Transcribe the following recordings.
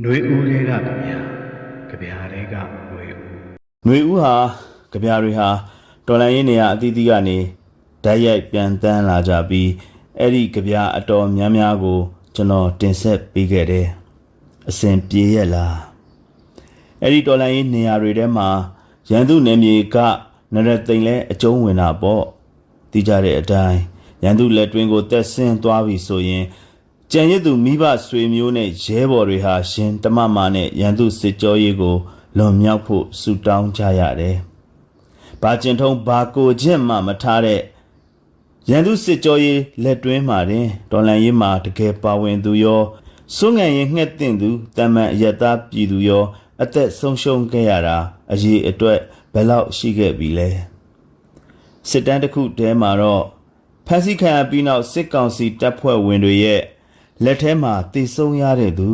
နှွေဦးလေးကကြဗျာကြဗျာလေးကနှွေဦးနှွေဦးဟာကြဗျာတွေဟာတော်လန်ရင်နေရအသီးသီးကနေဓာတ်ရိုက်ပြန်တန်းလာကြပြီးအဲ့ဒီကြဗျာအတော်များများကို ကျွန်တော်တင်ဆက်ပေးခဲ့တယ်အစဉ်ပြေရလားအဲ့ဒီတော်လန်ရင်နေရတွေထဲမှာရန်သူနယ်မြေကနရသိန်လဲအကျုံးဝင်တာပေါ့သိကြတဲ့အတိုင်းရန်သူလက်တွင်ကိုတက်ဆင်းသွားပြီဆိုရင် ကြံရစ်သူမိဘဆွေမျိုးနဲ့ရဲဘော်တွေဟာရှင်တမမနဲ့ရန်သူစစ်ကြောရေးကိုလွန်မြောက်ဖို့ဆူတောင်းကြရတယ်။ဘာကျင်ထုံးဘာကိုချင်းမှမထားတဲ့ရန်သူစစ်ကြောရေးလက်တွင်းမှာတင်တော်လန်ရေးမှာတကယ်ပါဝင်သူရောစွန့်ငံရင်ငှက်တင်သူတမန်အယက်သားပြည်သူရော အသက်ဆုံးရှုံးခဲ့ရတာအရေးအတွက်ဘယ်လောက်ရှိခဲ့ပြီလဲ။စစ်တမ်းတစ်ခုတည်းမှာတော့ဖမ်းဆီးခံရပြီးနောက်စစ်ကောင်စီတပ်ဖွဲ့ဝင်တွေရဲ့ လက်ထဲမှာတေဆုံးရတဲ့သူ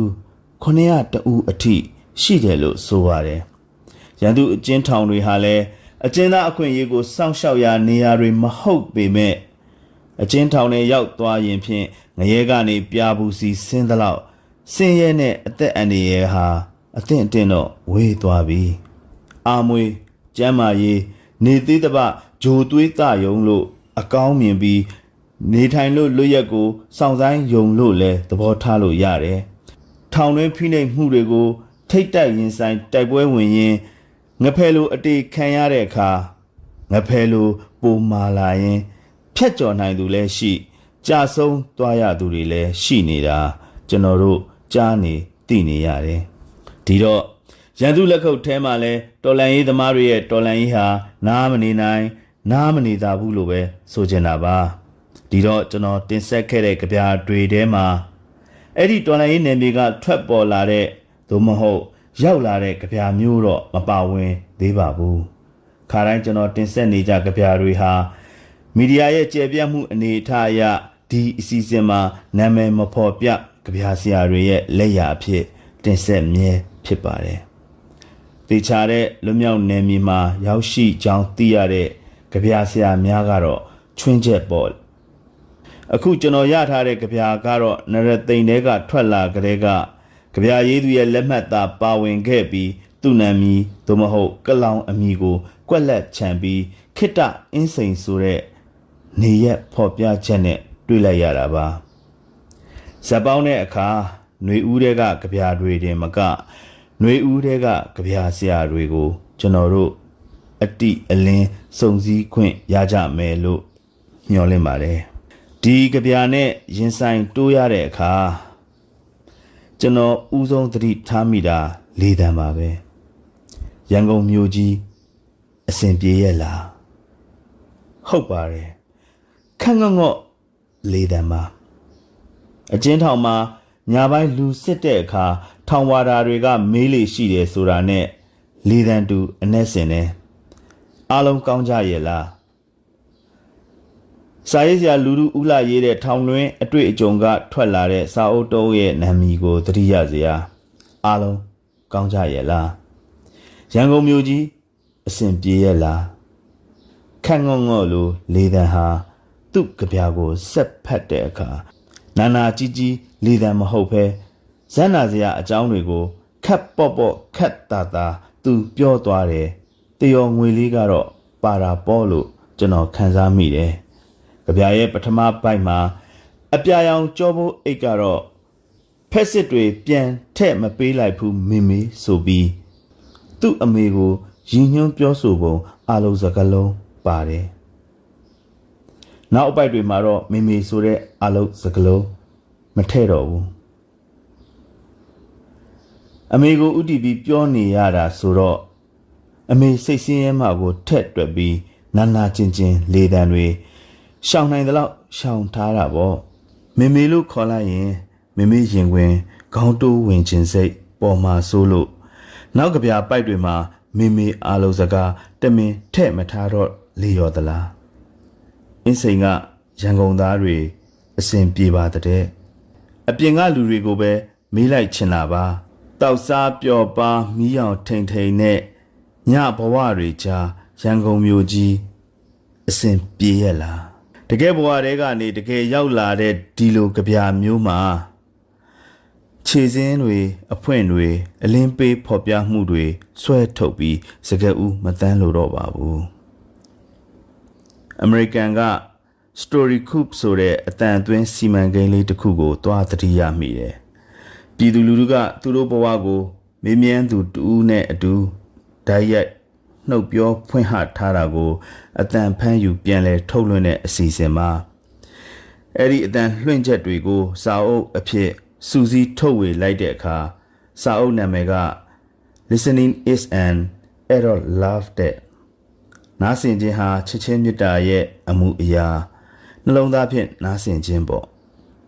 900တဦးအထိရှိတယ်လို့ဆိုပါတယ်။ရန်သူအကျဉ်းထောင်တွေဟာလည်းအကျဉ်းသားအခွင့်အရေးကိုစောင့်ရှောက်ရာနေရာတွေမဟုတ်ပေမဲ့အကျဉ်းထောင်ထဲရောက်သွားရင်ဖြင့်ငရဲကနေပြာဘူးစီဆင်းသလောက်ဆင်းရဲနဲ့အသက်အန္တရာယ်ဟာအသင့်အတင့်တော့ဝေးသွားပြီ။အာမွေကျမ်းမာရေးနေသေးတပဂျိုသွေးတယုံလို့အကောင်းမြင်ပြီး နေထိုင်လို့လွတ်ရက်ကိုစောင့်ဆိုင်ယုံလို့လဲသဘောထားလို့ရတယ်။ထောင်တွင်းဖိနှိပ်မှုတွေကို ထိတ်တိုက်ရင်ဆိုင်တိုက်ပွဲဝင်ရင်ငဖယ်လိုအတေခံရတဲ့အခါငဖယ်လိုပုံမာလာရင် ဖြတ်ကျော်နိုင်သူလည်းရှိကြာဆုံးသွားရသူတွေလည်းရှိနေတာကျွန်တော်တို့ကြားနေသိနေရတယ်ဒီတော့ရန်သူလက်ခုပ်ထဲမှာလဲတော်လန်ရေးသမားတွေရဲ့တော်လန်ရေးဟာနားမနေနိုင် နားမနေတာဘူးလို့ပဲဆိုချင်တာပါ ဒီတော့ကျွန်တော်တင်ဆက်ခဲ့တဲ့ကြပြတွေထဲမှာအဲ့ဒီတော်လန်ရေးနယ်မြေကထွက်ပေါ်လာတဲ့သို့မဟုတ်ရောက်လာတဲ့ကြပြမျိုးတော့မပါဝင်သေးပါဘူးခါတိုင်းကျွန်တော်တင်ဆက်နေကြကြပြတွေဟာမီဒီယာရဲ့ကျေပြတ်မှုအနေအထားအရဒီအစီအစဉ်မှာနာမည်မဖော်ပြကြပြဆရာတွေရဲ့လက်ရာအဖြစ်တင်ဆက်မြဲဖြစ်ပါတယ်တေချာတဲ့လွမြောက်နယ်မြေမှာရောက်ရှိကြောင်းသိရတဲ့ကြပြဆရာများကတော့ချွင်းချက်ပေါ့ အခုကျွန်တော်ရထားတဲ့ကြပြကတော့နရသိန်တဲကထွက်လာကြတဲ့ကကြပြရေးသူရဲ့လက်မှတ်သာပါဝင်ခဲ့ပြီးသူ့နာမည်သို့မဟုတ်ကလောင်အမည်ကို ကွက်လက်ချန်ပြီးခိတ္တအင်းစိန်ဆိုတဲ့နေရက်ဖော်ပြချက်နဲ့တွေ့လိုက်ရတာပါဇက်ပေါင်းတဲ့အခါຫນွေဦးတဲ့ကကြပြတွေတင်မကຫນွေဦးတဲ့ကကြပြဆရာတွေကို ကျွန်တော်တို့အတိအလင်းစုံစည်းခွင့်ရကြမယ်လို့ညှော်လင့်ပါတယ် ဒီကြပြနဲ့ရင်ဆိုင်တိုးရတဲ့အခါကျွန်တော်ဥဆုံးသတိထားမိတာလေးတန်ပါပဲရန်ကုန်မြို့ကြီးအစဉ်ပြေရဲ့လားဟုတ်ပါတယ်ခန့်ငေါ့ငေါ့လေးတန်ပါအကျဉ်းထောင်မှာညာပိုင်းလူစစ်တဲ့အခါထောင်ဝါဒါတွေက မေးလေရှိတယ်ဆိုတာနဲ့လေးတန်တူအ내စင်နေအားလုံးကောင်းကြရဲ့လား စာရေးဆရာလူလူဦးလာရေးတဲ့ထောင်တွင်အတွေ့အကြုံကထွက်လာတဲ့စာအုပ်တုံးရဲ့နာမည်ကိုသတိရစရာအားလုံးကောင်းကြရဲ့လားရန်ကုန်မြို့ကြီးအစဉ်ပြေရဲ့လားခန့်ငေါ့ငေါ့လိုလေးတန်ဟာသူ့ကြပြကိုဆက်ဖတ်တဲ့အခါနာနာကြီးကြီးလေးတန်မဟုတ်ဘဲဇန်နာစရာအကြောင်းတွေကိုခတ်ပေါ့ပေါ့ခတ်တာတာသူပြောသွားတယ်တယောငွေလေးကတော့ပါတာပေါ့လို့ကျွန်တော်ခံစားမိတယ် ကြပြရဲ့ပထမပိုက်မှာအပြာရောင်ကြောဖို့အိတ်ကတော့ဖက်စစ်တွေပြန်ထက်မပေးလိုက်ဘူးမိမိဆိုပြီးသူ့အမေကိုရည်ညွှန်းပြောဆိုပုံအလုံးစကလုံးပါတယ်နောက်အပိုက်တွေမှာတော့မိမိဆိုတဲ့အလုံးစကလုံးမထဲ့တော့ဘူးအမေကိုဥတီပြီးပြောနေရတာဆိုတော့အမေစိတ်ဆင်းရဲမှကိုထက်တွက်ပြီးနာနာချင်းချင်းလေတံတွေ ရှောင်နိုင်သလောက်ရှောင်ထားတာပေါ့မေမေလို့ခေါ်လိုက်ရင်မေမေရင်ခွင်ခေါင်းတိုးဝင်ခြင်းစိတ်ပေါ်မှာဆိုလို့နောက်ကပြပိုက်တွေမှာမေမေအားလုံးစကားတမင်ထဲ့မထားတော့လေရော်သလားအင်းစိန်ကရန်ကုန်သားတွေအစဉ်ပြေပါတဲ့အပြင်ကလူတွေကိုပဲမေးလိုက်ချင်တာပါတောက်စားပျော်ပါမီးအောင်ထိန်ထိန်နဲ့ညဘဝတွေကြားရန်ကုန်မြို့ကြီးအစဉ်ပြေရဲ့လား တကယ်ဘဝတွေကနေတကယ်ရောက်လာတဲ့ဒီလိုကြပြမျိုးမှာခြေစင်းတွေအဖွင့်တွေအလင်းပေးဖော်ပြမှုတွေဆွဲထုတ်ပြီးစကဦးမတန်းလို့တော့ပါဘူးအမေရိကန်က Story Coop ဆိုတဲ့အတန်အသွင်းစီမံကိန်းလေးတစ်ခုကိုတွားသတိရမိတယ်ပြည်သူလူထုကသူတို့ဘဝကိုမေးမြန်းသူတူဦးနဲ့အတူဓာတ်ရိုက် နှုတ်ပြောဖွင့်ဟထားတာကိုအတန်ဖမ်းယူပြန်လဲထုတ်လွှင့်တဲ့အစီအစဉ်မှာအဲ့ဒီအတန်လွှင့်ချက်တွေကိုစာအုပ်အဖြစ်စူးစီးထုတ်ဝေလိုက်တဲ့အခါစာအုပ်နာမည်က listening is an error love တဲ့နားဆင်ခြင်းဟာချစ်ချင်းမေတ္တာရဲ့အမှုအရာနှလုံးသားဖြင့်နားဆင်ခြင်းပေါ့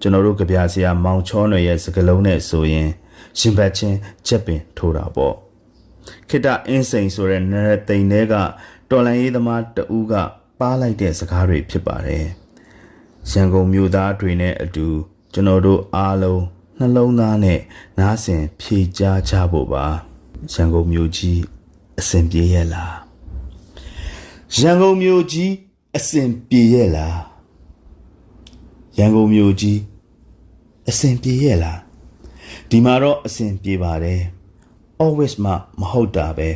ကျွန်တော်တို့ကြပြဆရာမောင်ချောနွယ်ရဲ့စကားလုံးနဲ့ဆိုရင်ရှင်ဘတ်ချင်းချက်ပင်ထိုးတာပေါ့ ခိတအင်းစိန်ဆိုတဲ့နရသိန်တွေကတော်လန်ရေးသမားတဦးကပါလိုက်တဲ့စကားတွေဖြစ်ပါတယ်ရန်ကုန်မြို့သားတွေနဲ့အတူကျွန်တော်တို့အားလုံးနှလုံးသားနဲ့နားဆင်ဖြေကြားကြဖို့ပါရန်ကုန်မြို့ကြီးအစဉ်ပြေရဲ့လားရန်ကုန်မြို့ကြီးအစဉ်ပြေရဲ့လားရန်ကုန်မြို့ကြီးအစဉ်ပြေရဲ့လားဒီမှာတော့အစဉ်ပြေပါတယ် always မှမဟုတ်တာပဲ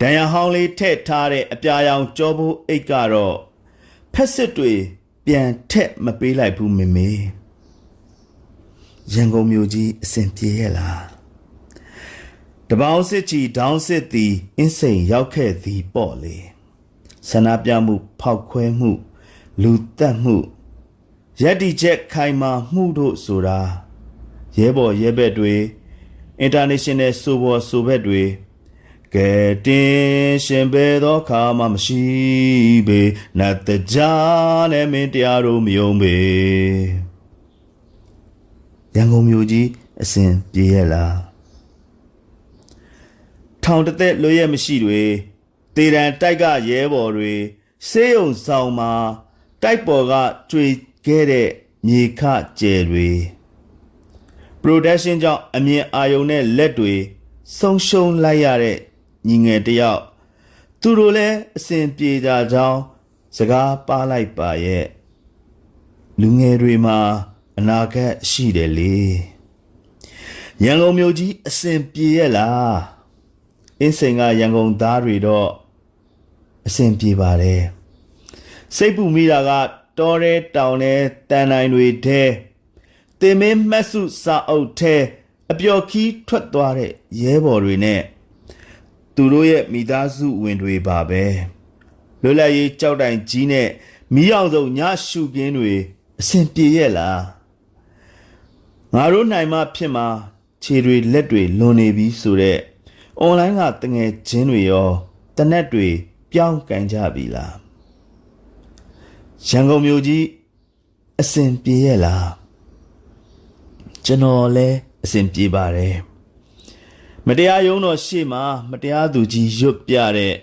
ဒဏ်ရာဟောင်းလေးထည့်ထားတဲ့အပြာရောင်ကြောဖို့အိတ်ကတော့ဖက်စစ်တွေပြန်ထက်မပေးလိုက်ဘူးမေမေရန်ကုန်မြို့ကြီးအစဉ်ပြေရဲ့လားတပေါင်းစစ်ချီဒေါင်းစစ်သည်အင်းစိန်ရောက်ခဲ့သည်ပေါ့လေဆန္ဒပြမှု ဖောက်ခွဲမှု လူတက်မှုရက်တီချက်ခိုင်မာမှုတို့ဆိုတာရဲဘော်ရဲဘက်တွေ international ဆိုဘော်ဆိုဘက်တွေကဲတင်ရှင်ပဲသောခါမှမရှိပေနတ်တကြားနဲ့မင်းတရားတို့မယုံပေရန်ကုန်မြို့ကြီးအစဉ်ပြေရဲ့လားထောင်တစ်သက်လွရမရှိတွေတေတံတိုက်ကရဲဘော်တွေစေးုံဆောင်မှာတိုက်ပေါ်ကကြွေခဲ့တဲ့မြေခကျယ်တွေ production ကြောင့်အမြင်အာရုံနဲ့လက်တွေဆုံးရှုံးလိုက်ရတဲ့ညီငယ်တစ်ယောက်သူတို့လည်းအစဉ်ပြေကြကြောင်းစကားပါလိုက်ပါရဲ့လူငယ်တွေမှာအနာဂတ်ရှိတယ်လေရန်ကုန်မြို့ကြီးအစဉ်ပြေရဲ့လားအင်းစိန်ကရန်ကုန်သားတွေတော့အစဉ်ပြေပါတယ်စိတ်ပူမိတာကတောရဲတောင်ရဲတန်တိုင်းတွေထဲ တင်မင်းမှတ်စုစာအုပ်ထဲအပျော်ခီးထွက်သွားတဲ့ရဲဘော်တွေနဲ့သူတို့ရဲ့မိသားစုဝင်တွေပါပဲလွတ်လပ်ရေးကြောက်တိုင်ကြီးနဲ့မီးအောင်စုံညရှုကင်းတွေအစဉ်ပြေရဲ့လားငါတို့နိုင်မှဖြစ်မှာခြေတွေလက်တွေလွန်နေပြီဆိုတော့အွန်လိုင်းကတငယ်ချင်းတွေရောတနက်တွေပြောင်းကန်ကြပြီလားရန်ကုန်မြို့ကြီးအစဉ်ပြေရဲ့လား ကျွန်တော်လည်းအစဉ်ပြေပါတယ်မတရားရုံးတော်ရှေ့မှာမတရားသူကြီးရွတ်ပြတဲ့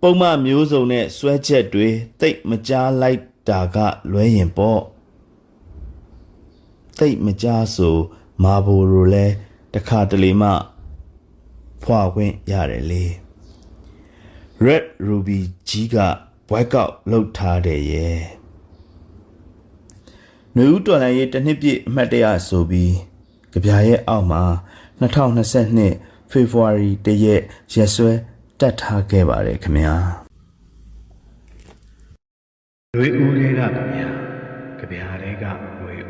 ပုံမှန်မျိုးစုံနဲ့စွဲချက်တွေတိတ်မကြားလိုက်တာကလွဲရင်ပေါ့တိတ်မကြားဆိုမာဘိုရိုလဲတခါတလေမှဖွာခွင့်ရတယ်လေ Red Ruby ကြီးကဘွိုက်ကောက်လှုပ်ထားတယ်ရဲ့ နွေဦးတော်လိုင်းရဲ့တစ်နှစ်ပြည့်အမှတ်တရဆိုပြီးကြပြရဲ့အောက်မှာ2022ဖေဖော်ဝါရီတရက်ရက်စွဲတက်ထားခဲ့ပါတယ်ခင်ဗျာလွေဦးတွေကဗျာကြပြားတွေက